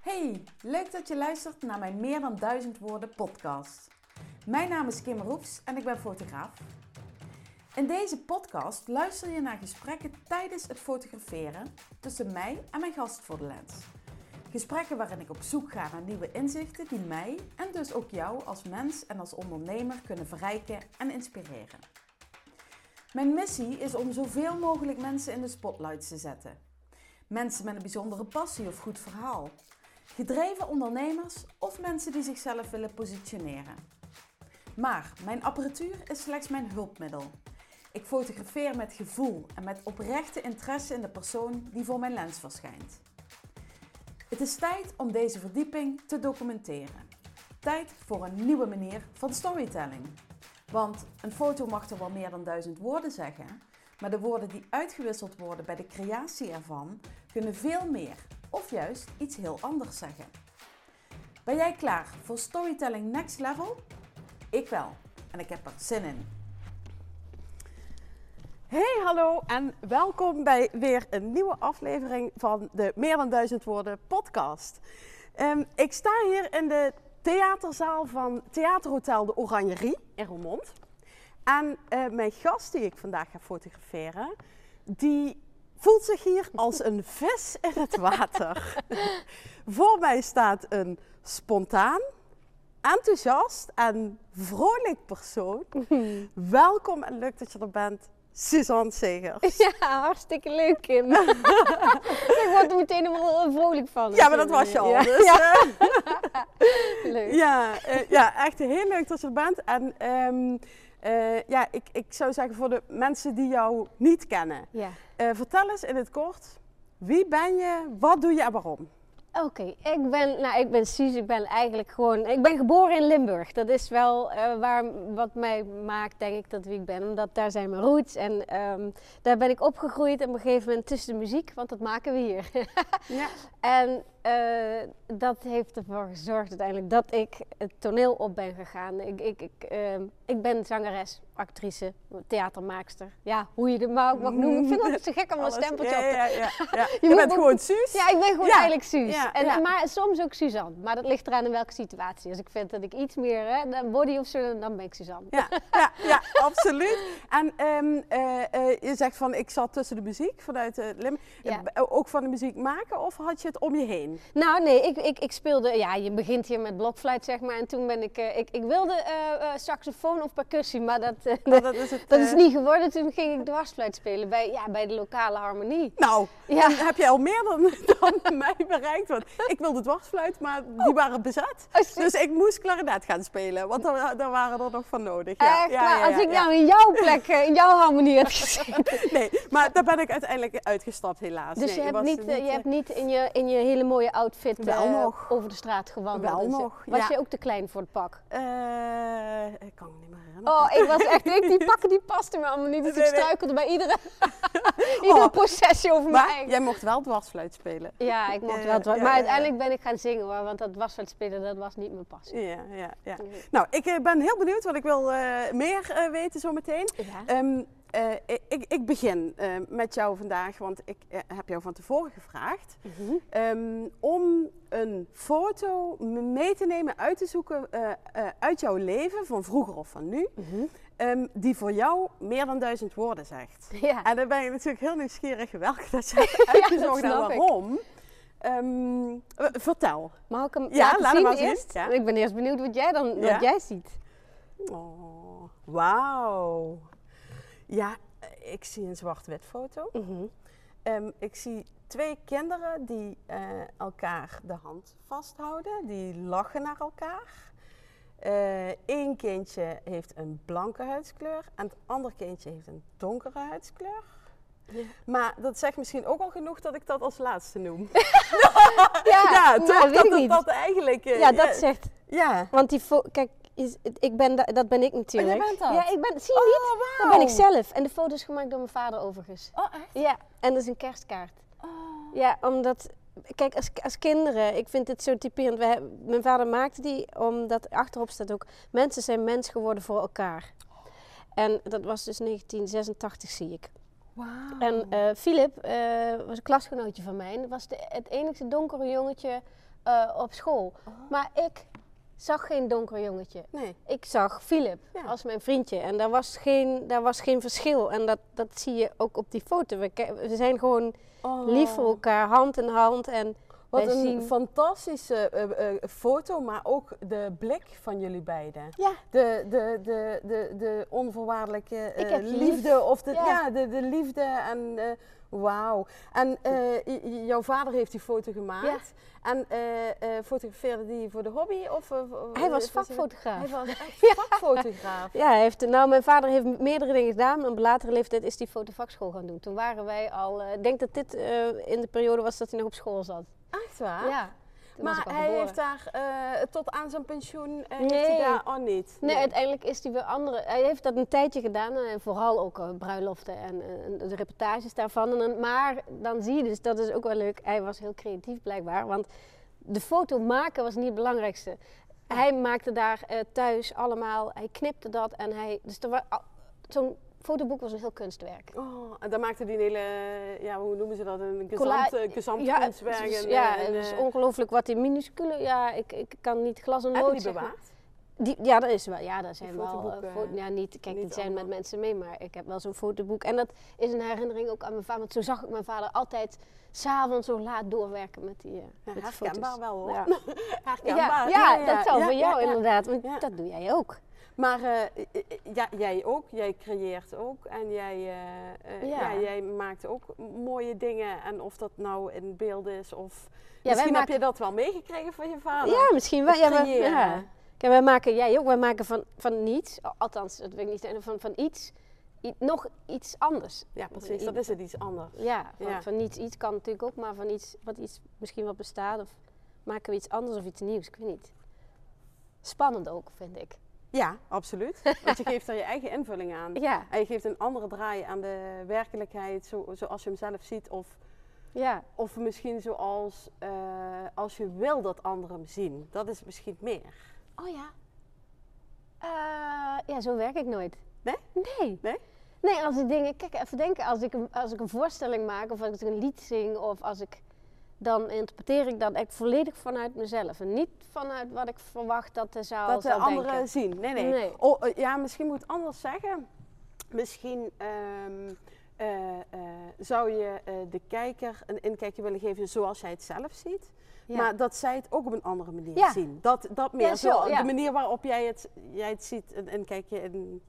Hey, leuk dat je luistert naar mijn Meer dan Duizend Woorden podcast. Mijn naam is Kim Roefs en ik ben fotograaf. In deze podcast luister je naar gesprekken tijdens het fotograferen tussen mij en mijn gast voor de lens. Gesprekken waarin ik op zoek ga naar nieuwe inzichten die mij en dus ook jou als mens en als ondernemer kunnen verrijken en inspireren. Mijn missie is om zoveel mogelijk mensen in de spotlight te zetten. Mensen met een bijzondere passie of goed verhaal. Gedreven ondernemers of mensen die zichzelf willen positioneren. Maar mijn apparatuur is slechts mijn hulpmiddel. Ik fotografeer met gevoel en met oprechte interesse in de persoon die voor mijn lens verschijnt. Het is tijd om deze verdieping te documenteren. Tijd voor een nieuwe manier van storytelling. Want een foto mag er wel meer dan duizend woorden zeggen, maar de woorden die uitgewisseld worden bij de creatie ervan kunnen veel meer of juist iets heel anders zeggen. Ben jij klaar voor Storytelling Next Level? Ik wel en ik heb er zin in. Hey, hallo en welkom bij weer een nieuwe aflevering van de Meer dan Duizend Woorden podcast. Um, ik sta hier in de theaterzaal van Theaterhotel de Oranjerie in Roermond. En uh, mijn gast die ik vandaag ga fotograferen, die voelt zich hier als een vis in het water. Voor mij staat een spontaan, enthousiast en vrolijk persoon. Welkom en leuk dat je er bent, Suzanne Segers. Ja, hartstikke leuk, Kim. ik word er meteen helemaal vrolijk van. Ja, maar dat was je al. Ja, Dus, ja. eh, leuk. ja, eh, ja, echt heel leuk dat je er bent. En ehm, eh, ja, ik, ik zou zeggen voor de mensen die jou niet kennen. Ja. eh, vertel eens in het kort, wie ben je, wat doe je en waarom? Oké, ik ben, nou, ik ben Suus. Ik ben eigenlijk gewoon, ik ben geboren in Limburg. Dat is wel eh, waar, wat mij maakt, denk ik, dat wie ik ben. Omdat daar zijn mijn roots en ehm, daar ben ik opgegroeid. En op een gegeven moment tussen de muziek, want dat maken we hier. Ja. En eh, dat heeft ervoor gezorgd uiteindelijk dat ik het toneel op ben gegaan. Ik, ik, ik, ehm, ik ben zangeres, actrice, theatermaakster. Ja, hoe je het maar ook mag noemen. Ik vind het zo gek om een stempeltje op te ja, ja, ja. Je, bent ook- gewoon Suus? ja, ik ben gewoon eigenlijk Suus. En. Maar soms ook Suzanne. Maar dat ligt eraan in welke situatie. Als ik vind dat ik iets meer hè, body of zo, dan ben ik Suzanne. Ja, ja, ja, absoluut. En ehm, eh, eh, je zegt van, ik zat tussen de muziek vanuit uh. Eh, ook van de muziek maken of had je het om je heen? Nou nee, ik, ik, ik speelde, ja je begint hier met blokfluit zeg maar. En toen ben ik, eh, ik, ik wilde eh, saxofoon of percussie, maar dat, Maar dat is het. dat is niet geworden. Toen ging ik dwarsfluit spelen bij, ja, bij de lokale harmonie. Nou, Ja. dan heb je al meer dan, dan mij bereikt. Want ik wilde dwarsfluit, maar die waren bezet. Oh, Dus ik moest klarinet gaan spelen, want daar, daar waren er nog van nodig. Ja, Echt ja, als ik nou in jouw plek, in jouw harmonie had gezeten. Nee, maar daar ben ik uiteindelijk uitgestapt helaas. Dus Nee, je, hebt niet, eh, je hebt niet in je, in je hele mooie outfit Wel eh, nog. over de straat gewandeld. Wel zo. nog, Was ja. je ook te klein voor het pak? eh, ik kan me niet meer herinneren. Oh, ik was echt, ik, die pakken die pasten me allemaal niet. Dus Nee, ik nee. struikelde bij iedere, iedere Oh. possessie over Maar mij. jij mocht wel dwarsfluit spelen. Ja, ik mocht Eh, wel. maar uiteindelijk ben ik gaan zingen hoor, want dat het spelen, dat was niet mijn passie. Ja, ja, ja. Nee. Nou, ik eh, ben heel benieuwd, want ik wil eh, meer eh, weten zometeen. Ja. Ehm, eh, ik, ik begin eh, met jou vandaag, want ik eh, heb jou van tevoren gevraagd Mhm. ehm, om een foto mee te nemen, uit te zoeken uit jouw leven, van vroeger of van nu, Mhm. ehm, die voor jou meer dan duizend woorden zegt. Ja. En dan ben je natuurlijk heel nieuwsgierig welke dat je hebt uitgezocht en waarom. Eh, vertel. Mag ik hem Ja, laten laat hem zien maar zien. eerst? Ja. Ik ben eerst benieuwd wat jij dan wat jij ziet. Oh, wauw. Ja, eh, ik zie een zwart-wit foto. Mhm. Ehm, ik zie twee kinderen die eh, elkaar de hand vasthouden. Die lachen naar elkaar. Eén kindje heeft een blanke huidskleur en het andere kindje heeft een donkere huidskleur. Ja. Maar dat zegt misschien ook al genoeg dat ik dat als laatste noem. Ja, ja, toch? weet Dat, dat, dat eigenlijk. eh, ja, dat zegt. Ja. Want die kijk, is, ik ben da- dat ben ik natuurlijk. bent dat? Ja, ik ben. Zie je Oh, niet? Dat ben ik zelf. En de foto is gemaakt door mijn vader overigens. Oh, echt? Ja, en dat is een kerstkaart. Oh. Ja, omdat, kijk, als, als kinderen, ik vind dit zo typerend. Mijn vader maakte die, omdat achterop staat ook: mensen zijn mens geworden voor elkaar. En dat was dus 1986, zie ik. Wauw. En eh Philip eh, was een klasgenootje van mij. En dat was de, het enige donkere jongetje eh, op school. Oh. Maar ik zag geen donker jongetje. Nee. Ik zag Philip Ja. als mijn vriendje. En daar was geen, daar was geen verschil. En dat, dat zie je ook op die foto. We zijn gewoon Oh. lief voor elkaar, hand in hand. En Wat een zien... fantastische eh, eh, foto, maar ook de blik van jullie beiden. Ja, De, de, de, de, de onvoorwaardelijke eh, liefde, lief. of de, ja. Ja. de, de liefde en eh, wauw. En eh, jouw vader heeft die foto gemaakt. En eh, eh, fotografeerde die voor de hobby? Of, eh, hij was vakfotograaf. Hij was echt vakfotograaf. Ja, hij heeft, nou, mijn vader heeft meerdere dingen gedaan. En op latere leeftijd is hij fotovakschool gaan doen. Toen waren wij al... eh, Ik denk dat dit eh, in de periode was dat hij nog op school zat. Echt waar? Ja. toen was Maar hij geboren. heeft daar eh, tot aan zijn pensioen, eh, heeft Nee. hij daar, niet? Nee, uiteindelijk is hij weer andere. Hij heeft dat een tijdje gedaan, en vooral ook eh, bruiloften en eh, de reportages daarvan. En dan, maar dan zie je dus, dat is ook wel leuk, hij was heel creatief blijkbaar. Want de foto maken was niet het belangrijkste. Hij maakte daar eh, thuis allemaal, hij knipte dat en hij. Dus er wa- al- zo'n fotoboek was een heel kunstwerk. Oh, en dan maakte hij een hele, ja, hoe noemen ze dat? Een gezant, uh, gezamtkunstwerk. het is, en, ja, en, het is eh, ongelooflijk wat die minuscule. Ja, ik, ik kan niet glas en lood die bewaard? Die, ja, dat is wel. Ja, daar zijn wel. fo- ja, niet, kijk, niet die zijn met mensen mee, maar ik heb wel zo'n fotoboek. En dat is een herinnering ook aan mijn vader. Want zo zag ik mijn vader altijd s'avonds zo laat doorwerken met die, eh Ja, met die herkenbaar foto's. wel hoor. Ja. herkenbaar. Ja, ja, dat ja, voor jou ja, ja. inderdaad, want Ja. dat doe jij ook. Maar eh, eh, eh, ja, jij ook, jij creëert ook en jij, ja. Ja. jij maakt ook mooie dingen. En of dat nou in beeld is of... Misschien heb je dat wel meegekregen van je vader. Ja, misschien wel. Ja, creëren. ja. Kijk, wij maken, jij ook, wij maken van, van niets, al- althans, dat weet ik niet, van, van iets, i- nog iets anders. Ja, precies. Dat is het iets anders. Ja, van, Ja. van niets iets kan natuurlijk ook, maar van iets wat iets misschien wat bestaat of maken we iets anders of iets nieuws, ik weet niet. Spannend ook, vind ik. Ja, absoluut. Want je geeft er je eigen invulling aan. Ja, En je geeft een andere draai aan de werkelijkheid zo, zoals je hem zelf ziet. Of, ja. of misschien zoals eh, als je wil dat anderen hem zien. Dat is misschien meer. Oh ja. Eh, ja, zo werk ik nooit. Nee? Nee. Nee? Nee, als ik dingen, kijk even denken, als ik, als ik een voorstelling maak of als ik een lied zing of als ik, dan interpreteer ik dat echt volledig vanuit mezelf. En niet vanuit wat ik verwacht dat de zaal dat de anderen denken. zien. Nee, nee. Nee. Oh, eh, ja, misschien moet ik anders zeggen. Misschien ehm, eh, eh, zou je de kijker een inkijkje willen geven zoals jij het zelf ziet. Ja. Maar dat zij het ook op een andere manier Ja. zien. Dat, dat meer. Ja, zo. De manier waarop jij het, jij het ziet, een inkijkje in...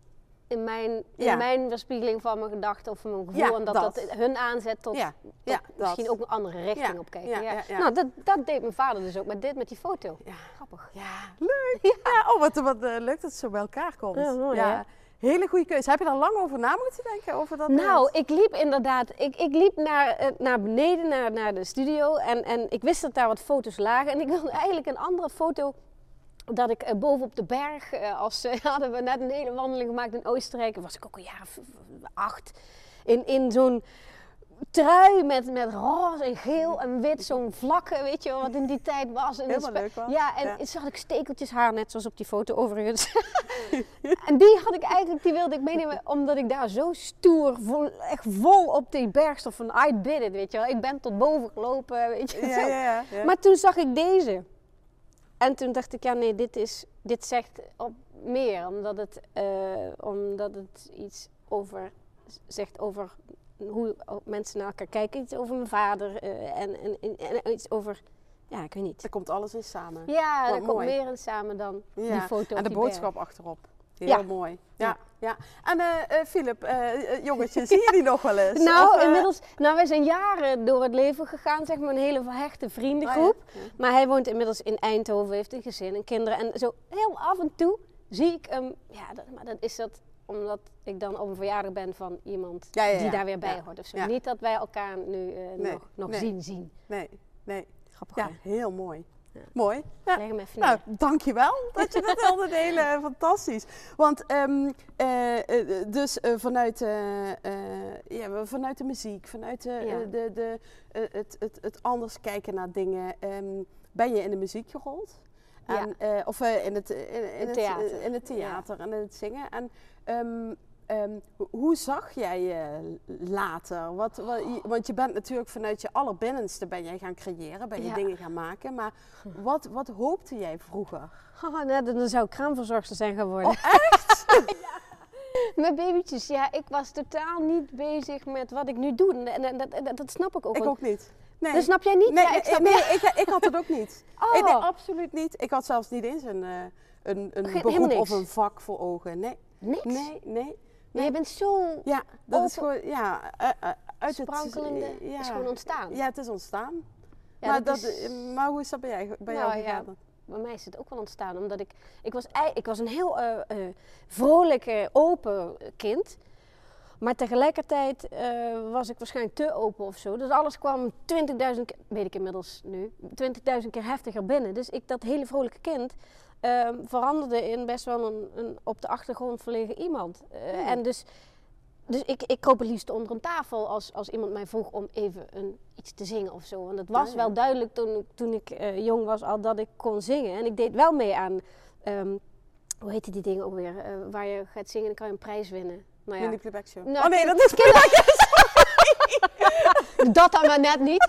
in mijn, in Ja. mijn weerspiegeling van mijn gedachten of van mijn gevoel. Ja, en dat, dat. dat hun aanzet tot, Ja, tot misschien dat. ook een andere richting op kijken. ja. Nou, dat, dat deed mijn vader dus ook met dit, met die foto. Ja. Grappig. Ja, leuk. Ja, oh, wat, wat eh, leuk dat zo bij elkaar komt. Ja, mooi, hele goede keuze. Heb je daar lang over na moeten denken? Over dat Nou, ik liep inderdaad, ik, ik liep naar, eh, naar beneden, naar, naar de studio. En, en ik wist dat daar wat foto's lagen. En ik wilde eigenlijk een andere foto dat ik eh, boven op de berg, eh, als eh, hadden we net een hele wandeling gemaakt in Oostenrijk. Was ik ook een jaar of acht. In, in zo'n trui met, met roze en geel en wit, zo'n vlakke, weet je wel, wat in die tijd was. En Helemaal het spe- leuk was. Ja, en Ja. had ik stekeltjes haar, net zoals op die foto overigens. en die had ik eigenlijk, die wilde ik meenemen, omdat ik daar zo stoer, vol, echt vol op die berg stond van I did it, weet je wel. Ik ben tot boven gelopen, weet je ja, ja. Maar toen zag ik deze. En toen dacht ik, ja nee, dit, is, dit zegt op meer. Omdat het, eh, omdat het iets over zegt over hoe mensen naar elkaar kijken. Iets over mijn vader eh, en, en, en, en iets over, ja ik weet niet. Er komt alles in samen. Ja, Wat er komt meer in samen dan die Ja, foto En de boodschap achterop. Heel Ja. mooi. Ja, Ja. En eh eh, Philip, eh, eh, jongetje, zie je die nog wel eens? Nou, Of, inmiddels, nou, wij zijn jaren door het leven gegaan, zeg maar, een hele hechte vriendengroep. oh ja. Maar hij woont inmiddels in Eindhoven, heeft een gezin en kinderen. En zo heel af en toe zie ik hem, ja, dat, maar dan is dat omdat ik dan op een verjaardag ben van iemand Ja, ja, die daar weer bij hoort of zo. Niet dat wij elkaar nu Nee, nog, nog nee. zien zien. Nee, nee. Grappig. Ja, heel mooi. Ja. Mooi. Ja. Leg hem even Nou, dankjewel dat je dat wilde delen. Fantastisch. Want ehm, eh, eh, dus eh, vanuit, eh, eh, ja, vanuit de muziek, vanuit de, Ja. eh, de, de, eh, het, het, het anders kijken naar dingen, ehm, ben je in de muziek gerold. En, eh, of eh, in het, in, in Het het theater. eh, in het theater en in het zingen. En ehm, ehm, ho- hoe zag jij je later? Wat, wat, je- want je bent natuurlijk vanuit je allerbinnenste ben jij gaan creëren, ben je Ja. dingen gaan maken. Maar wat, wat hoopte jij vroeger? Haha, nou, dan zou ik kraamverzorgster zijn geworden. Oh, echt? Met babytjes, ja, ik was totaal niet bezig met wat ik nu doe. En, en, dat, snap ik ook. Ik ook niet. Nee. Dat snap jij niet? Nee, ja, ik snap nee, ik, ik had het ook niet. Oh. Ik, nee, absoluut niet. Ik had zelfs niet eens een, eh, een, een beroep of een vak voor ogen. Nee, Niks? nee, nee. Maar je bent zo Ja, dat is gewoon, ja, eh, eh, uit het... sprankelende, ja. is gewoon ontstaan. Ja, het is ontstaan. Ja, maar, dat is- eh, maar hoe is dat bij, bij Nou, jou ja. gegaan? dan? Bij mij is het ook wel ontstaan, omdat ik... Ik was, ik was een heel eh eh vrolijke, open kind. Maar tegelijkertijd eh, was ik waarschijnlijk te open of zo. Dus alles kwam 20.000 keer, weet ik inmiddels nu, 20.000 keer heftiger binnen. Dus ik, dat hele vrolijke kind, ehm, veranderde in best wel een, een op de achtergrond verlegen iemand. Eh, Hmm. En dus, dus ik, ik kroop het liefst onder een tafel als, als iemand mij vroeg om even een, iets te zingen of zo. Want het was ja. wel duidelijk toen, ik- toen ik eh, jong was al dat ik kon zingen. En ik deed wel mee aan, ehm, hoe heette die dingen ook weer, eh, waar je gaat zingen en dan kan je een prijs winnen. Nou ja, Mini Playback Show. Nou, oh nee, dat is dat dan maar net niet.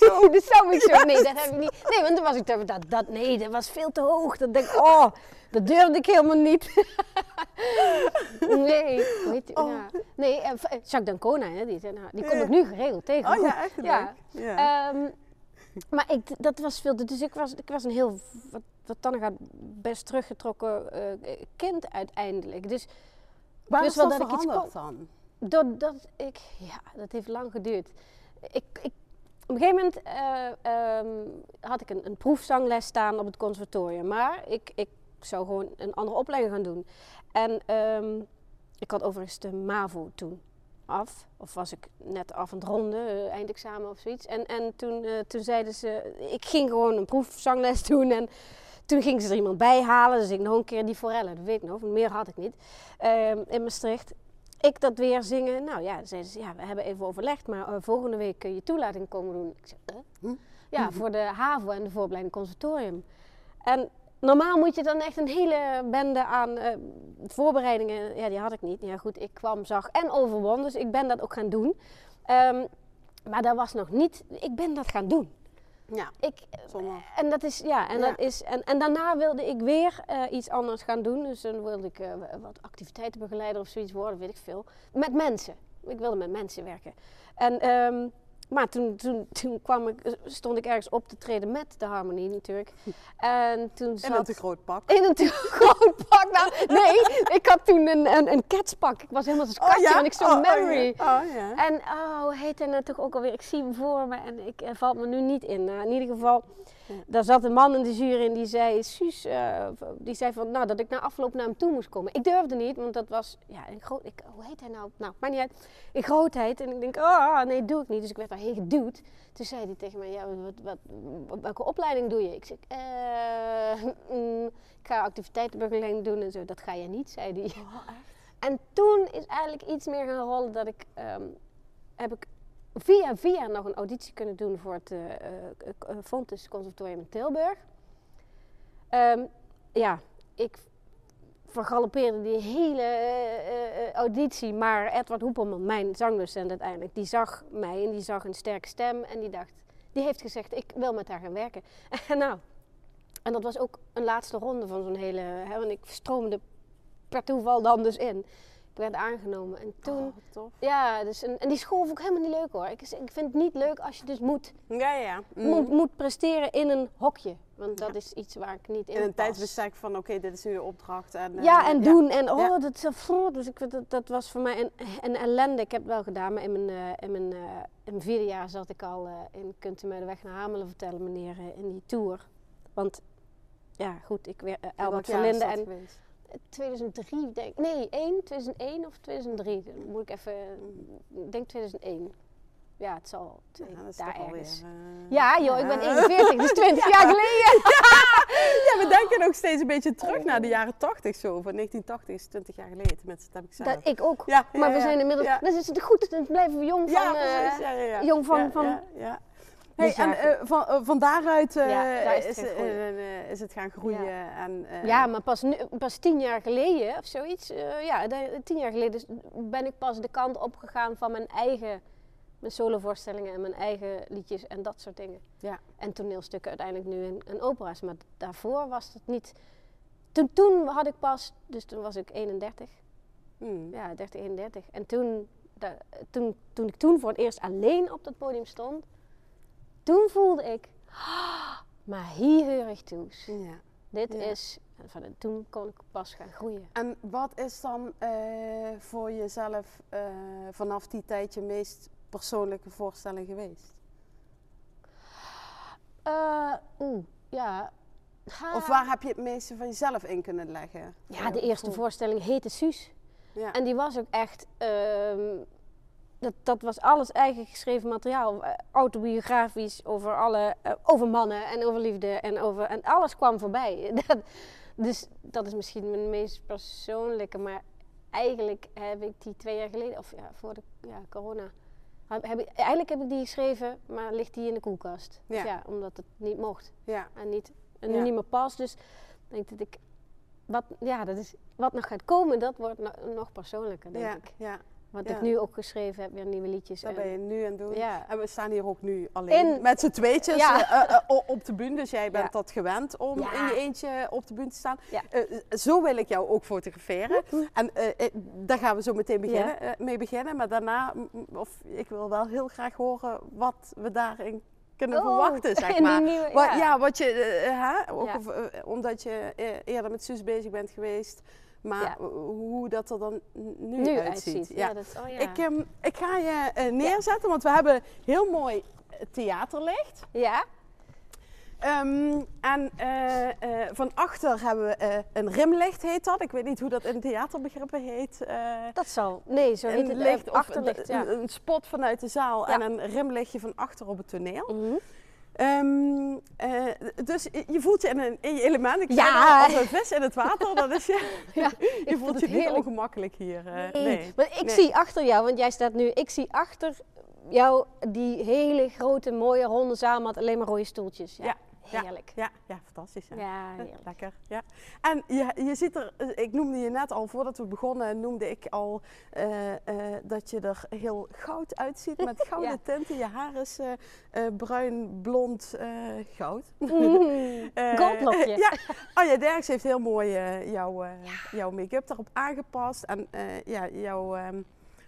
Oh, de Soundmix Show. Nee, dat heb ik niet. Nee, want toen was ik dat, dat, nee, dat was veel te hoog. Dat denk ik, oh, dat durfde ik helemaal niet. nee, hoe heet die? Oh. Ja. Nee, eh, v- eh, Jacques Dancona, hè, die, nou, die komt Ja. ook nu geregeld tegen. Oh ja, echt Ja. Ja. Ehm, maar ik, dat was veel. te- Dus ik was, ik was een heel, wat, wat dan gaat, best teruggetrokken eh, kind uiteindelijk. Dus Waar dus is wel dat dat ik iets dan? Ik, ja, dat heeft lang geduurd. Ik, ik, op een gegeven moment eh, ehm, had ik een, een proefzangles staan op het conservatorium. Maar ik, ik zou gewoon een andere opleiding gaan doen. En ehm, ik had overigens de MAVO toen af. Of was ik net af aan het ronden, eh, eindexamen of zoiets. En, en toen, eh, toen zeiden ze, ik ging gewoon een proefzangles doen. En toen gingen ze er iemand bij halen. Dus ik nog een keer die forellen, dat weet ik nog. Meer had ik niet. Ehm, in Maastricht ik dat weer zingen. Nou ja, zeiden ze, ja, we hebben even overlegd, maar eh, volgende week kun je toelating komen doen. Ik zeg, eh? Hm? Ja, voor de HAVO en de vooropleiding conservatorium. En normaal moet je dan echt een hele bende aan eh, voorbereidingen, ja, die had ik niet. Ja goed, ik kwam, zag en overwon, dus ik ben dat ook gaan doen. Ehm, maar dat was nog niet, ik ben dat gaan doen. Ja, Ik, en dat is, ja, en, Ja. Dat is, en, en daarna wilde ik weer eh, iets anders gaan doen. Dus dan wilde ik eh, wat activiteitenbegeleider of zoiets worden, weet ik veel. Met mensen. Ik wilde met mensen werken. En, ehm, maar toen, toen, toen kwam ik, stond ik ergens op te treden met de harmonie natuurlijk. En toen En zat... een te groot pak. In een te groot pak. Nou, nee, ik had toen een, een, een catspak. Ik was helemaal zo'n katje, want ik zo'n Oh, memory. Oh, ja. Oh, ja. En oh, hoe heet hij nou toch ook alweer? Ik zie hem voor me en ik eh, valt me nu niet in. Nou, in ieder geval, daar zat een man in de jury en die zei, Suus, eh, die zei van, nou, dat ik na afloop naar hem toe moest komen. Ik durfde niet, want dat was, ja, in groot, ik, hoe heet hij nou? Nou, maakt niet uit. In grootheid. En ik denk, oh, nee, doe ik niet. Dus ik werd daarheen geduwd. Toen zei hij tegen mij, ja, wat, wat, wat- welke opleiding doe je? Ik zeg, eh, mm, ik ga activiteitenbegeleiding doen en zo. Dat ga je niet, zei hij. En toen is eigenlijk iets meer gaan rollen dat ik, ehm, heb ik via via nog een auditie kunnen doen voor het eh, Fontes Conservatorium in Tilburg. Ehm, ja, ik vergalopeerde die hele eh, auditie, maar Edward Hoepelman, mijn zangdocent uiteindelijk, die zag mij en die zag een sterke stem en die dacht, die heeft gezegd, ik wil met haar gaan werken. En nou, en dat was ook een laatste ronde van zo'n hele, hè, want ik stroomde per toeval dan dus in. Ik werd aangenomen en toen... Oh, tof. Ja, dus en, en die school vond ik helemaal niet leuk hoor. Ik, ik vind het niet leuk als je dus moet, Ja, ja. Mm. moet, moet presteren in een hokje. Want dat Ja. is iets waar ik niet in In een pas. tijdsbestek van, oké, dit is nu de opdracht. En, eh, Ja, en doen. En oh, Ja. dat is zo Dus ik, dat, dat was voor mij een, een ellende. Ik heb het wel gedaan, maar in mijn, eh, in mijn, eh, in mijn vierde jaar zat ik al in Kunt u mij de weg naar Hamelen vertellen, meneer, in die tour. Want, ja goed, ik weer jaar van Linden en geweest? 2003 denk ik. Nee, 1, 2001 of 2003. Dan moet ik even, ik denk 2001. Ja, het zal twee, Ja, dat is daar alweer, ergens. eh, Ja joh, ik ben ja. 41, dus 20 jaar geleden. Ja, we denken ook steeds een beetje terug naar de jaren 80 zo. Van 1980 is 20 jaar geleden. Tenminste, dat heb ik zelf. Dat, ik ook. Ja, ja, maar we ja, zijn inmiddels, ja. dus is het goed, dan blijven we jong van, ja, eh. Ja, ja, ja. jong van- Ja, van- ja, ja. Hey, Dus en ja, eh, van, van daaruit Ja, daar is is, het gaan groeien. is het gaan groeien. En, eh, Ja, maar pas, nu, pas tien jaar geleden of zoiets, ja, tien jaar geleden ben ik pas de kant opgegaan van mijn eigen, mijn solovoorstellingen en mijn eigen liedjes en dat soort dingen. Ja. En toneelstukken uiteindelijk nu in, in opera's, maar daarvoor was het niet. Toen, toen had ik pas, dus toen was ik 31, hmm. ja, 30, 31. En toen, da- toen, toen ik toen voor het eerst alleen op dat podium stond, toen voelde ik, "Ah, maar hier hoor ik toe. ja. Dit Ja. is, en van, toen kon ik pas gaan groeien. En wat is dan eh, voor jezelf eh, vanaf die tijd je meest persoonlijke voorstelling geweest? Oeh, ja. Ha. Of waar heb je het meeste van jezelf in kunnen leggen? Ja, de eerste voor- voorstelling heette Suus. Ja. En die was ook echt, ehm, dat, dat was alles eigen geschreven materiaal. eh, autobiografisch over, alle, eh, over mannen en over liefde en over, en alles kwam voorbij. Dat, dus dat is misschien mijn meest persoonlijke, maar eigenlijk heb ik die twee jaar geleden, of ja, voor de ja, corona, heb, ik, eigenlijk heb ik die geschreven, maar ligt die in de koelkast. Dus Ja. ja, omdat het niet mocht ja. en, niet, en nu Ja. niet meer past. Dus ik denk dat ik, wat, ja, dat is, wat nog gaat komen, dat wordt no- nog persoonlijker, denk ja, ik. ja, Wat ja. ik nu ook geschreven heb, weer nieuwe liedjes. dat en- ben je nu aan het doen. Ja. En we staan hier ook nu alleen In- met z'n tweetjes Ja. eh, eh, eh, op de bühne. Dus jij bent dat gewend om in je eentje op de bühne te staan. Zo wil ik jou ook fotograferen. En daar gaan we zo meteen beginnen, mee beginnen. Maar daarna, mm, mm, of ik wil wel heel graag horen wat we daarin kunnen Oh, verwachten, zeg in die maar. nieuwe- Wat, ja. wat je, hè? Ook of, omdat je eerder met Suus bezig bent geweest. Maar Ja. hoe dat er dan nu, nu uitziet. uitziet. Ja. Ja. dat oh ja. Ik, ehm, ik ga je eh, neerzetten, want we hebben heel mooi eh, theaterlicht. ja? Ehm, en eh, van achter hebben we een rimlicht, heet dat. Ik weet niet hoe dat in theaterbegrippen heet. Dat zal. Nee, zo heet een het. licht of achterlicht, ja. een, een spot vanuit de zaal en een rimlichtje van achter op het toneel. Mhm. Ehm, eh, dus je- voelt je in, een, in je element. Ik Ja. als een vis in het water. Dat is je, Ja, je voelt je niet ongemakkelijk hier. eh, Nee. nee. Maar ik Nee. zie achter jou, want jij staat nu, ik zie achter jou die hele grote, mooie, ronde zaal met alleen maar rode stoeltjes. Ja. Heerlijk. Ja, ja fantastisch. Ja. Ja, heerlijk. Lekker, ja. En je, je ziet er, eh, ik noemde je net al, voordat we begonnen, noemde ik al eh, eh, dat je er heel goud uitziet met gouden Ja. tinten. Je haar is bruin, blond, goud. Mm. Eh, Goldlokje. ja, Anja Derks heeft heel mooi jouw, jouw make-up erop aangepast. En ja, jouw, ehm,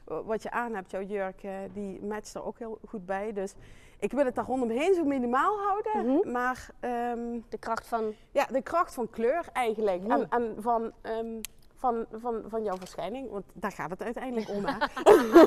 wat je aan hebt, jouw jurk, die matcht er ook heel goed bij. Dus ik wil het daar rondomheen zo minimaal houden. Mhm. Maar ehm, De kracht van. ja, de kracht van kleur eigenlijk. Mm. En, en van, ehm, van, van, van jouw verschijning. Want daar gaat het uiteindelijk om. Hè?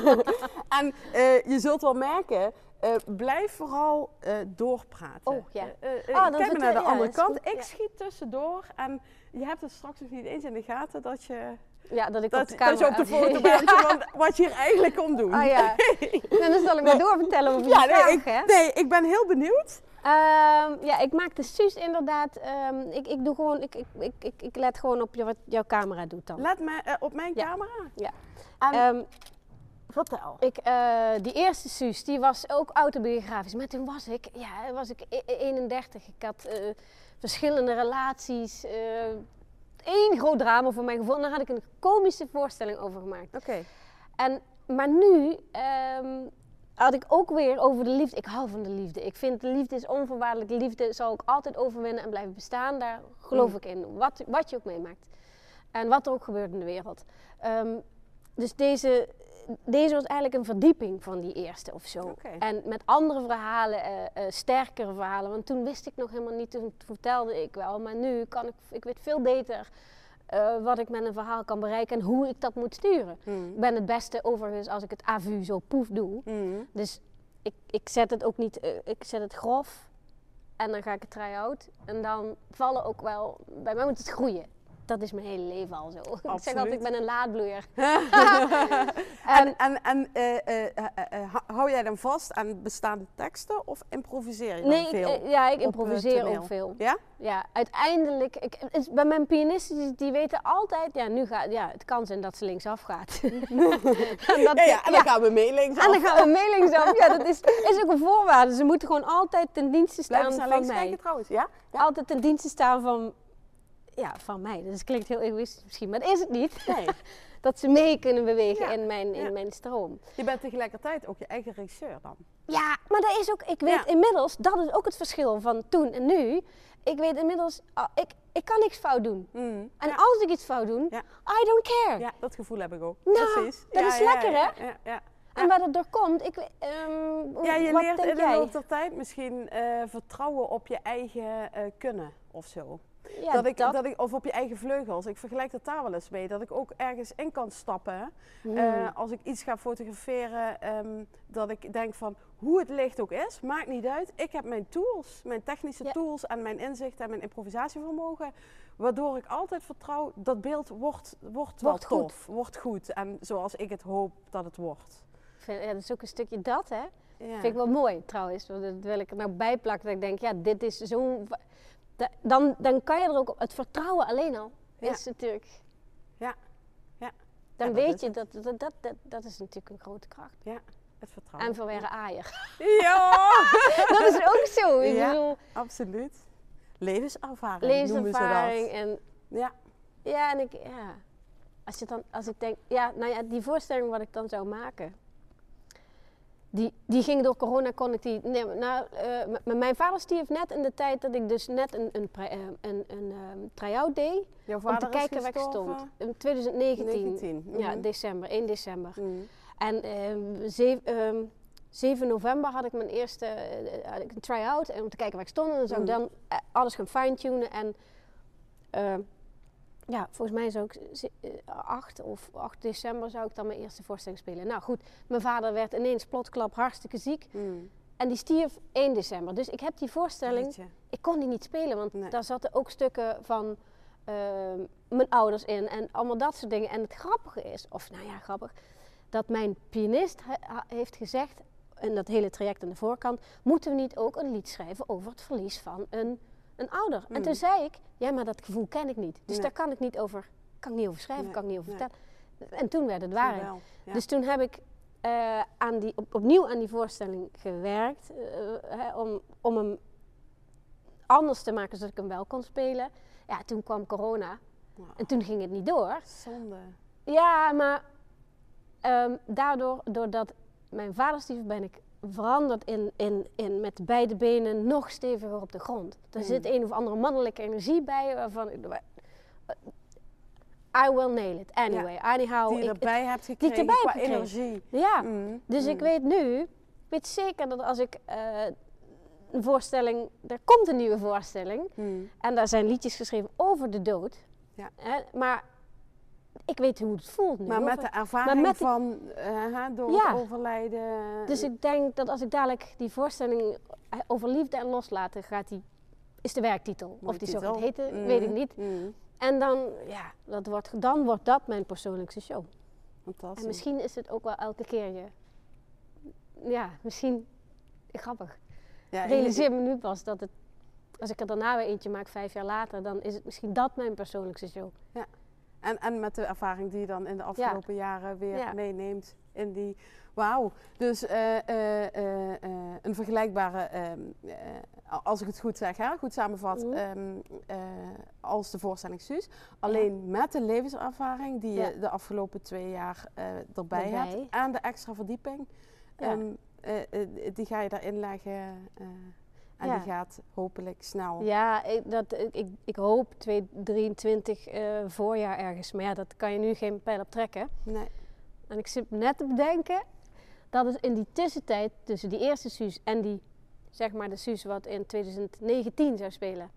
en eh, je zult wel merken, eh, blijf vooral eh, doorpraten. Oh, ja. Dan kijk maar naar de ja, andere kant. goed, Ik ja. schiet tussendoor. En je hebt het straks nog niet eens in de gaten dat je, Ja, dat ik dat, op de camera dat je op de foto bent. van wat je hier eigenlijk komt doen. Ah ja. Nou, dan zal ik maar doorvertellen over Ja, nee, ik, hè? nee, ik ben heel benieuwd. Ehm, ja, ik maak de Suus inderdaad. ehm, ik, ik doe gewoon, ik, ik, ik, ik, ik let gewoon op je, wat jouw camera doet dan. Let me eh, op mijn Ja. camera. Ja. En, Ehm, vertel. ik, eh, die eerste Suus, die was ook autobiografisch. Maar toen was ik, ja, was ik e- 31. Ik had eh, verschillende relaties. Één groot drama voor mij gevonden. Daar had ik een komische voorstelling over gemaakt. Oké. En, maar nu ehm, had ik ook weer over de liefde. Ik hou van de liefde. Ik vind de liefde is onvoorwaardelijk. Liefde zal ook altijd overwinnen en blijven bestaan. Daar geloof Mm. ik in. Wat, wat je ook meemaakt. En wat er ook gebeurt in de wereld. Ehm, dus deze, deze was eigenlijk een verdieping van die eerste of zo. En met andere verhalen, eh, sterkere verhalen. Want toen wist ik nog helemaal niet, toen vertelde ik wel. Maar nu kan ik, ik weet veel beter eh, wat ik met een verhaal kan bereiken en hoe ik dat moet sturen. Mm. Ik ben het beste overigens als ik het avu zo poef doe. Mm. Dus ik, ik zet het ook niet, ik zet het grof en dan ga ik het try-out. En dan vallen ook wel, bij mij moet het groeien. Dat is mijn hele leven al zo. Ik zeg altijd, ik ben een laadbloeier. En, en, en eh, eh, eh, hou- jij dan vast aan bestaande teksten of improviseer je dan Nee, veel? eh, ja, ik improviseer ook veel. Ja? Ja, uiteindelijk, ik, is- bij mijn pianisten, die, die weten altijd, ja, nu gaat, ja, het kan zijn dat ze linksaf gaat. en, dat, Ja, ja, en dan gaan we mee links en dan gaan we mee linksaf. Ja, dat is, is ook een voorwaarde. Ze moeten gewoon altijd ten dienste staan van links mij. kijken trouwens, ja? ja? Altijd ten dienste staan van, ja, van mij. Dus het klinkt heel egoïstisch misschien, maar dat is het niet. Nee. dat ze mee kunnen bewegen Ja, in, mijn, in ja. mijn stroom. Je bent tegelijkertijd ook je eigen regisseur dan. Ja, maar dat is ook, ik weet Ja. inmiddels, dat is ook het verschil van toen en nu. Ik weet inmiddels, ah, ik, ik kan niks fout doen. Mm. En als ik iets fout doe. I don't care. ja, dat gevoel heb ik ook. Nou, Precies. dat is lekker, hè? Ja, ja. En waar dat door komt, ik, ehm, Ja, je wat leert in de loop der tijd misschien eh, vertrouwen op je eigen eh, kunnen of zo. Ja, dat ik, dat... ik, of op je eigen vleugels. Ik vergelijk dat daar wel eens mee. Dat ik ook ergens in kan stappen. Hmm. eh, als ik iets ga fotograferen, ehm, dat ik denk van hoe het licht ook is, maakt niet uit. Ik heb mijn tools, mijn technische Ja. tools en mijn inzicht en mijn improvisatievermogen. Waardoor ik altijd vertrouw dat beeld wordt, wordt, goed. tof, wordt goed. En zoals ik het hoop dat het wordt. Ja, dat is ook een stukje dat, hè. Ja. Vind ik wel mooi trouwens. want Dat wil ik er nou bijplakken. Dat ik denk, ja, dit is zo'n... da- Dan, dan kan je er ook op... Het vertrouwen alleen al Ja. is natuurlijk... Ja. Ja. Dan Ja, weet je, dat, dat, dat, dat, dat is natuurlijk een grote kracht. het vertrouwen. En verwerren aaier. Ja, dat is ook zo. Ik Ja. bedoel, absoluut. Levenservaring noemen ze levenservaring dat. en... Ja. Ja, en ik... Ja. Als, je dan, als ik denk... Ja, nou ja, die voorstelling wat ik dan zou maken... Die, die ging door corona, kon ik die... Nee, nou, m- mijn vader stierf net in de tijd dat ik dus net een, een, eh, een, een ehm, try-out deed. Jouw Om vader te is kijken waar ik stond. In 2019. 19. Ja, mhm. december, 1 december. Mm. En ehm, zev- ehm, 7 november had ik mijn eerste eh, had ik een try-out. En om te kijken waar ik stond. En dan zou ik Mhm. dan alles gaan fine-tunen. En ehm, ja, volgens mij zou ik ze- eh, 8 of 8 december zou ik dan mijn eerste voorstelling spelen. Nou goed, mijn vader werd ineens plotklap hartstikke ziek. Mm. En die stierf 1 december. Dus ik heb die voorstelling Jeetje. ik kon die niet spelen, want Nee. daar zaten ook stukken van ehm, mijn ouders in en allemaal dat soort dingen. En het grappige is, of nou ja, grappig, dat mijn pianist he- heeft gezegd, in dat hele traject aan de voorkant, moeten we niet ook een lied schrijven over het verlies van een, een ouder? En Mm. toen zei ik, ja, maar dat gevoel ken ik niet. Dus Nee. daar kan ik niet over, kan ik niet over schrijven, Nee, kan ik niet over vertellen. En toen werd het waarheid. Ja. Dus toen heb ik eh, aan die, op, opnieuw aan die voorstelling gewerkt. eh, hè, om, om hem anders te maken zodat ik hem wel kon spelen. Ja, toen kwam corona Wow. en toen ging het niet door. Zonde. Ja, maar ehm, daardoor, doordat mijn vader stierf, ben ik veranderd in, in, in met beide benen nog steviger op de grond. Er Mm. zit een of andere mannelijke energie bij waarvan ik... I will nail it anyway. Anyhow, die je ik- erbij hebt gekregen erbij qua gekregen. energie. ja, Mm, dus mm. ik weet nu, ik weet zeker dat als ik eh, een voorstelling, er komt een nieuwe voorstelling Mm. en daar zijn liedjes geschreven over de dood. Ja. Hè, maar ik weet hoe het voelt nu. Maar met de ervaring met van eh, hè, door Ja. het overlijden. Dus ik denk dat als ik dadelijk die voorstelling eh, over liefde en loslaten gaat die is de werktitel. Of die zo gaat heten, Mm, weet ik niet. mm. En dan, ja, dat wordt, dan wordt dat mijn persoonlijkste show. Fantastisch. En misschien is het ook wel elke keer je. Ja, misschien. Grappig. ja, realiseer me nu pas dat het. Als ik er daarna weer eentje maak, vijf jaar later, dan is het misschien dat mijn persoonlijkste show. En, en met de ervaring die je dan in de afgelopen jaren weer Ja. meeneemt in die. Wauw. Dus eh, eh, eh, een vergelijkbare, ehm, eh, als ik het goed zeg, hè, goed samenvat, Mhm. ehm, eh, als de voorstelling Suus. Alleen met de levenservaring die je de afgelopen twee jaar erbij, hebt. En de extra verdieping. Ehm, eh, eh, die ga je daarin leggen. En Ja. die gaat hopelijk snel. Ja, ik, dat, ik, ik, hoop 2023 eh voorjaar ergens. Maar ja, dat kan je nu geen pijl op trekken. Nee. En ik zit net te bedenken dat het in die tussentijd tussen die eerste Suus en die, zeg maar, de Suus wat in 2019 zou spelen.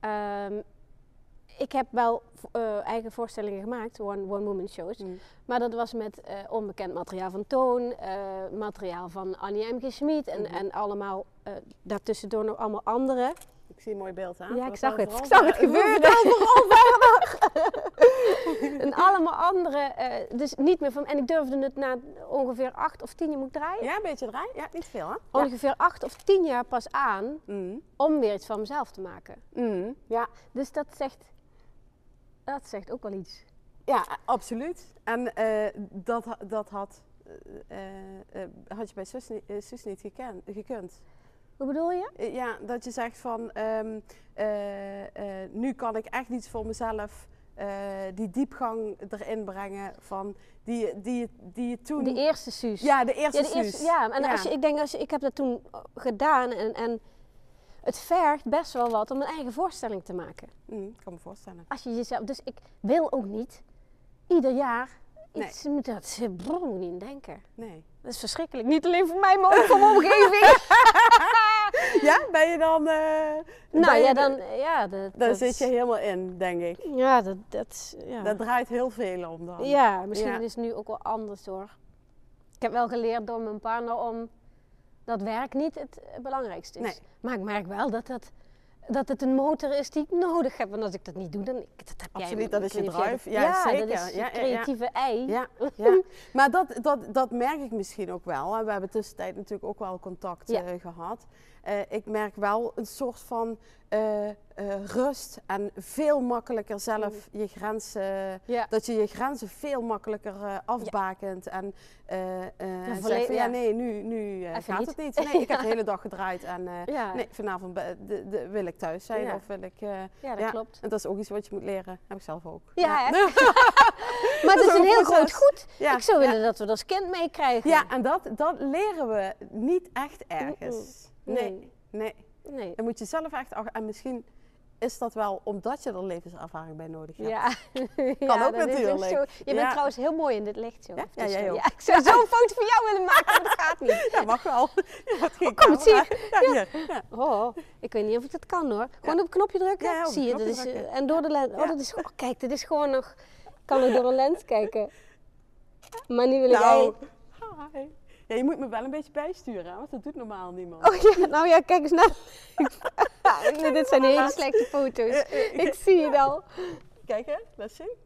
Ehm, ik heb wel eh, eigen voorstellingen gemaakt, one- one-woman shows. Mm. Maar dat was met eh, onbekend materiaal van Toon, eh, materiaal van Annie M. G. Schmid en, Mhm. en allemaal daartussendoor nog allemaal andere. Ik zie een mooi beeld, hè? Ja, ik zag het. Ik zag het gebeuren. en allemaal andere, dus niet meer van. En ik durfde het na ongeveer acht of tien jaar moet draaien. Ja, een beetje draaien? Ja, niet veel, hè? Ongeveer acht of tien jaar pas aan Mm. om weer iets van mezelf te maken. Mm. Ja. Dus dat zegt, dat zegt ook wel iets. Ja, absoluut. En eh, dat, dat had, eh, eh, had je bij zus, ni- eh, zus niet geken- gekund. Hoe bedoel je? Ja, dat je zegt van ehm, eh, eh, nu kan ik echt iets voor mezelf, die diepgang erin brengen van die, die, die je toen... De eerste Suus. ja, de eerste Ja, de eerste, Suus. ja, en Als je, ik denk, als je, ik heb dat toen gedaan en, en het vergt best wel wat om een eigen voorstelling te maken. Mm, ik kan me voorstellen. Als je jezelf, dus ik wil ook niet ieder jaar Nee. iets, moet dat brrr, moet niet denken. Nee. Dat is verschrikkelijk, niet alleen voor mij, maar ook voor mijn omgeving. Ja, ben je dan... ben nou ja, dan, ja, dat, Daar dat- zit je helemaal in, denk ik. Ja, dat, dat, ja. Daar draait heel veel om dan. ja, misschien Ja. is het nu ook wel anders hoor. Ik heb wel geleerd door mijn partner om dat werk niet het belangrijkste is. Nee. Maar ik merk wel dat, dat, dat het een motor is die ik nodig heb. En als ik dat niet doe, dan dat heb jij. Absoluut, dat is je drive. dat- Ja, dat zeker. is je Ja, ja, ja. creatieve ei. Ja, ja. maar dat, dat, dat merk ik misschien ook wel. We hebben tussentijd natuurlijk ook wel contact Ja. eh, gehad. Eh, ik merk wel een soort van eh, eh, rust en veel makkelijker zelf je grenzen. Ja. Dat je je grenzen veel makkelijker eh, afbakent. En eh, zegt volledig- van, ja, ja. nee, nu, nu gaat niet. het niet. Nee, ik heb de hele dag gedraaid en Ja. nee, vanavond de, de, wil ik thuis zijn Ja. of wil ik... Ja, dat ja. klopt. En dat is ook iets wat je moet leren. Heb ik zelf ook. Ja, ja. Maar het is een heel groot goed. Ja, Ik zou ja. willen dat we dat als kind meekrijgen. Ja, en dat, dat leren we niet echt ergens. Nee, Nee. nee. Nee. Dan moet je zelf echt... En misschien is dat wel omdat je er levenservaring bij nodig hebt. Ja, Kan ook natuurlijk. zo. Je bent Ja. trouwens heel mooi in dit licht. Zo. Ja? Ja, jij zo- ook. ik zou zo'n foto van jou willen maken, maar dat gaat niet. Ja, mag wel. Je geen kom, hier. Ja. Oh, ik weet niet of ik dat kan hoor. Gewoon op het knopje drukken. Zie je, dat is, eh, en door de lens. Oh, dat is, oh, kijk, dit is gewoon nog. Ik kan ook door een lens kijken. Maar nu wil ik Nou, eigenlijk. hi. Ja, je moet me wel een beetje bijsturen, hè, want dat doet normaal niemand. Oh ja, nou ja, kijk eens naar. dit zijn hele slechte foto's. Ik zie het al. Kijk hè, laat zien.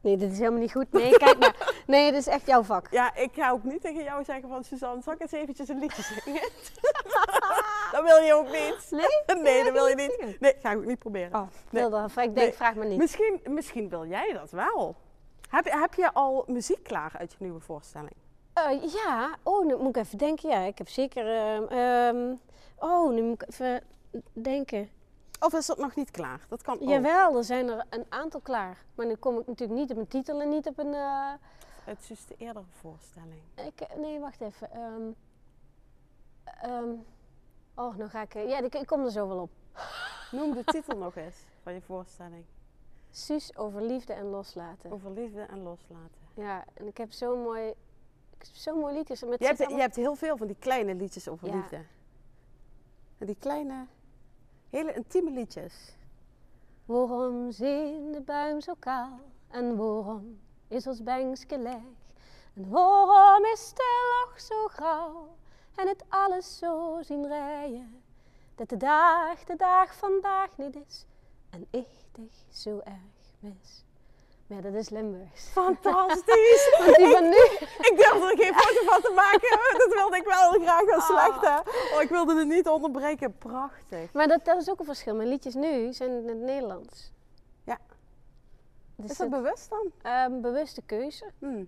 Nee, dit is helemaal niet goed. Nee, kijk maar. Nee, dit is echt jouw vak. Ja, ik ga ook niet tegen jou zeggen van Suzanne, zal ik eens eventjes een liedje zingen? dat wil je ook niet. Nee? Nee, dat wil je niet zingen? Nee, ga ik ook niet proberen. Oh, Nee. Ik denk, Nee. vraag me niet. Misschien, misschien wil jij dat wel. Heb, heb je al muziek klaar uit je nieuwe voorstelling? Eh, ja, oh, nu moet ik even denken. Ja, ik heb zeker. ehm, ehm, oh, nu moet ik even denken. Of is dat nog niet klaar? Dat kan ook. Jawel, er zijn er een aantal klaar. Maar nu kom ik natuurlijk niet op een titel en niet op een. eh, Het is dus de eerdere voorstelling. ik, nee, wacht even. ehm, oh, nou ga ik. eh, ja, ik, ik kom er zo wel op. Noem de titel nog eens van je voorstelling. Suus over liefde en loslaten. Over liefde en loslaten. Ja, en ik heb zo'n mooi. Zo'n mooi liedjes. Met Je hebt, je hebt heel veel van die kleine liedjes over Ja. liefde. En die kleine, hele intieme liedjes. Waarom zijn de buim zo kaal? En waarom is ons bankske leeg? En waarom is de lach zo grauw? En het alles zo zien rijden? Dat de dag, de dag vandaag niet is. En ik dich zo erg mis. Ja, dat is Limburgs. Fantastisch! Want die van nu... ik durfde er geen foto van te maken. Dat wilde ik wel graag als slechte. Oh, ik wilde het niet onderbreken. Prachtig. Maar dat, dat is ook een verschil. Mijn liedjes nu zijn in het Nederlands. Ja. Dus Is dat het, bewust dan? ehm, bewuste keuze. Hm.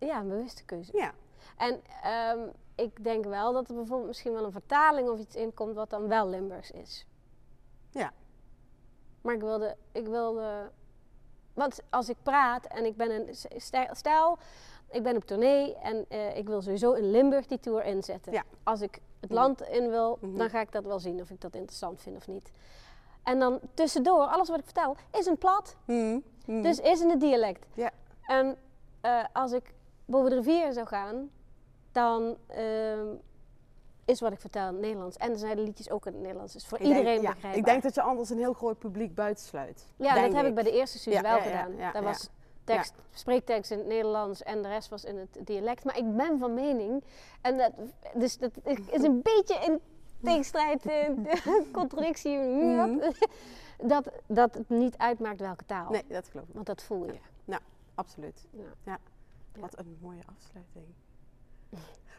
Ja, een bewuste keuze. Ja. En ehm, ik denk wel dat er bijvoorbeeld misschien wel een vertaling of iets in komt wat dan wel Limburgs is. Ja. Maar ik wilde, ik wilde, want als ik praat en ik ben een, stel, stel, ik ben op tournee en eh, ik wil sowieso in Limburg die tour inzetten. Ja. Als ik het Mhm. land in wil, Mhm. dan ga ik dat wel zien of ik dat interessant vind of niet. En dan tussendoor, alles wat ik vertel, is een plat. Hm. Hm. Dus is in het dialect. Ja. En eh, als ik boven de rivier zou gaan, dan ehm, is wat ik vertel in het Nederlands. En dan zijn de liedjes ook in het Nederlands. Dus voor Ik denk- iedereen ja, begrijpbaar. Ik denk dat je anders een heel groot publiek buitensluit. ja, dat heb ik bij de eerste Ja, wel ja, ja, gedaan. ja, Daar ja. was tekst, spreektekst in het Nederlands en de rest was in het dialect. Maar ik ben van mening, en dat, dus dat is een beetje in tegenstrijd, eh, contradictie, Mhm. dat, dat het niet uitmaakt welke taal. Nee, dat geloof ik. Want dat voel je. Absoluut. Ja. Ja. Wat een mooie afsluiting.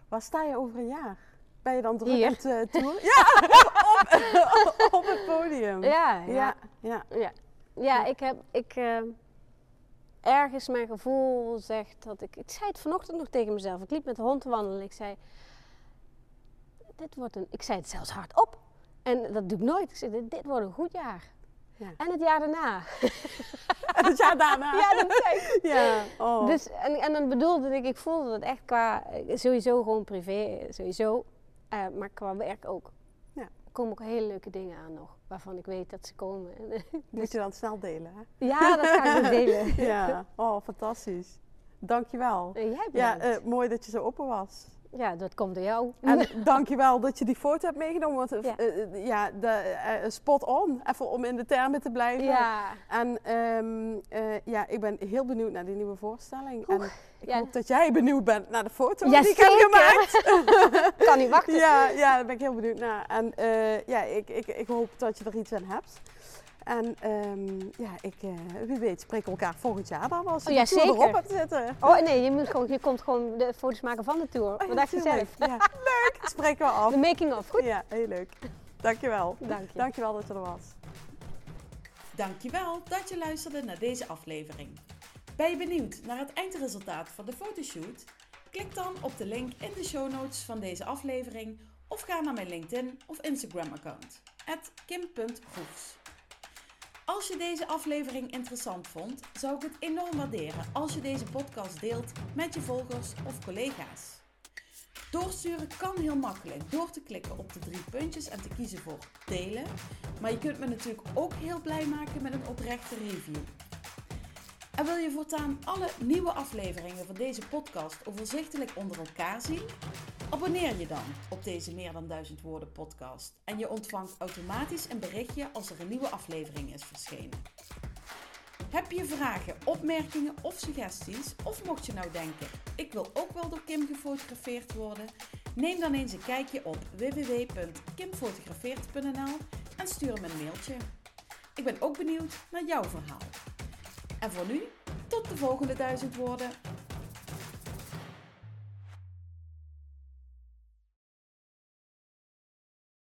Waar sta je over een jaar? Ben je dan druk Hier. aan het eh, tour? Ja, op, op het podium. Ja, ja, ja. ja. Ja, ik heb. Ik, eh, ergens mijn gevoel zegt dat ik. Ik zei het vanochtend nog tegen mezelf. Ik liep met de hond te wandelen. Ik zei. Dit wordt een. Ik zei het zelfs hardop. En dat doe ik nooit. Ik zei: Dit, dit wordt een goed jaar. Ja. En het jaar daarna. En het jaar daarna. Ja, dat zei ik. Ja, oh. Dus, en, en dan bedoelde ik, ik voelde het echt qua. eh, Sowieso gewoon privé, sowieso. Eh, maar qua werk ook. Ja. Er komen ook hele leuke dingen aan nog. Waarvan ik weet dat ze komen. Moet je dan snel delen, hè? ja, dat ga ik delen. Ja, oh, fantastisch. Dankjewel. En jij Ja, bedankt. eh, mooi dat je zo open was. Ja, dat komt door jou. En dankjewel dat je die foto hebt meegenomen. Want eh, Ja. eh, ja, de, eh, spot on. Even om in de termen te blijven. ja, En ehm, eh, ja, ik ben heel benieuwd naar die nieuwe voorstelling. Oeh, en ik ja. hoop dat jij benieuwd bent naar de foto Ja, die ik heb gemaakt. kan niet wachten. Ja, ja, daar ben ik heel benieuwd naar. En eh, ja, ik, ik, ik hoop dat je er iets aan hebt. En ehm, ja, ik, eh, wie weet spreken we elkaar volgend jaar dan als je Oh, ja, de tour zeker. erop hebt zitten. Oh nee, je, moet gewoon, je komt gewoon de foto's maken van de tour. Oh, Wat ja, dacht je zelf? Ja, leuk. Spreken we af. De making of. Goed. Ja, heel leuk. Dankjewel. Dank je. Dankjewel dat je er was. Dankjewel dat je luisterde naar deze aflevering. Ben je benieuwd naar het eindresultaat van de fotoshoot? Klik dan op de link in de show notes van deze aflevering of ga naar mijn LinkedIn of Instagram account, kim.groefs. Als je deze aflevering interessant vond, zou ik het enorm waarderen als je deze podcast deelt met je volgers of collega's. Doorsturen kan heel makkelijk door te klikken op de drie puntjes en te kiezen voor delen. Maar je kunt me natuurlijk ook heel blij maken met een oprechte review. En wil je voortaan alle nieuwe afleveringen van deze podcast overzichtelijk onder elkaar zien? Abonneer je dan op deze Meer dan Duizend Woorden podcast. En je ontvangt automatisch een berichtje als er een nieuwe aflevering is verschenen. Heb je vragen, opmerkingen of suggesties? Of mocht je nou denken, ik wil ook wel door Kim gefotografeerd worden? Neem dan eens een kijkje op www.kimfotografeert.nl en stuur hem een mailtje. Ik ben ook benieuwd naar jouw verhaal. En voor nu, tot de volgende duizend woorden.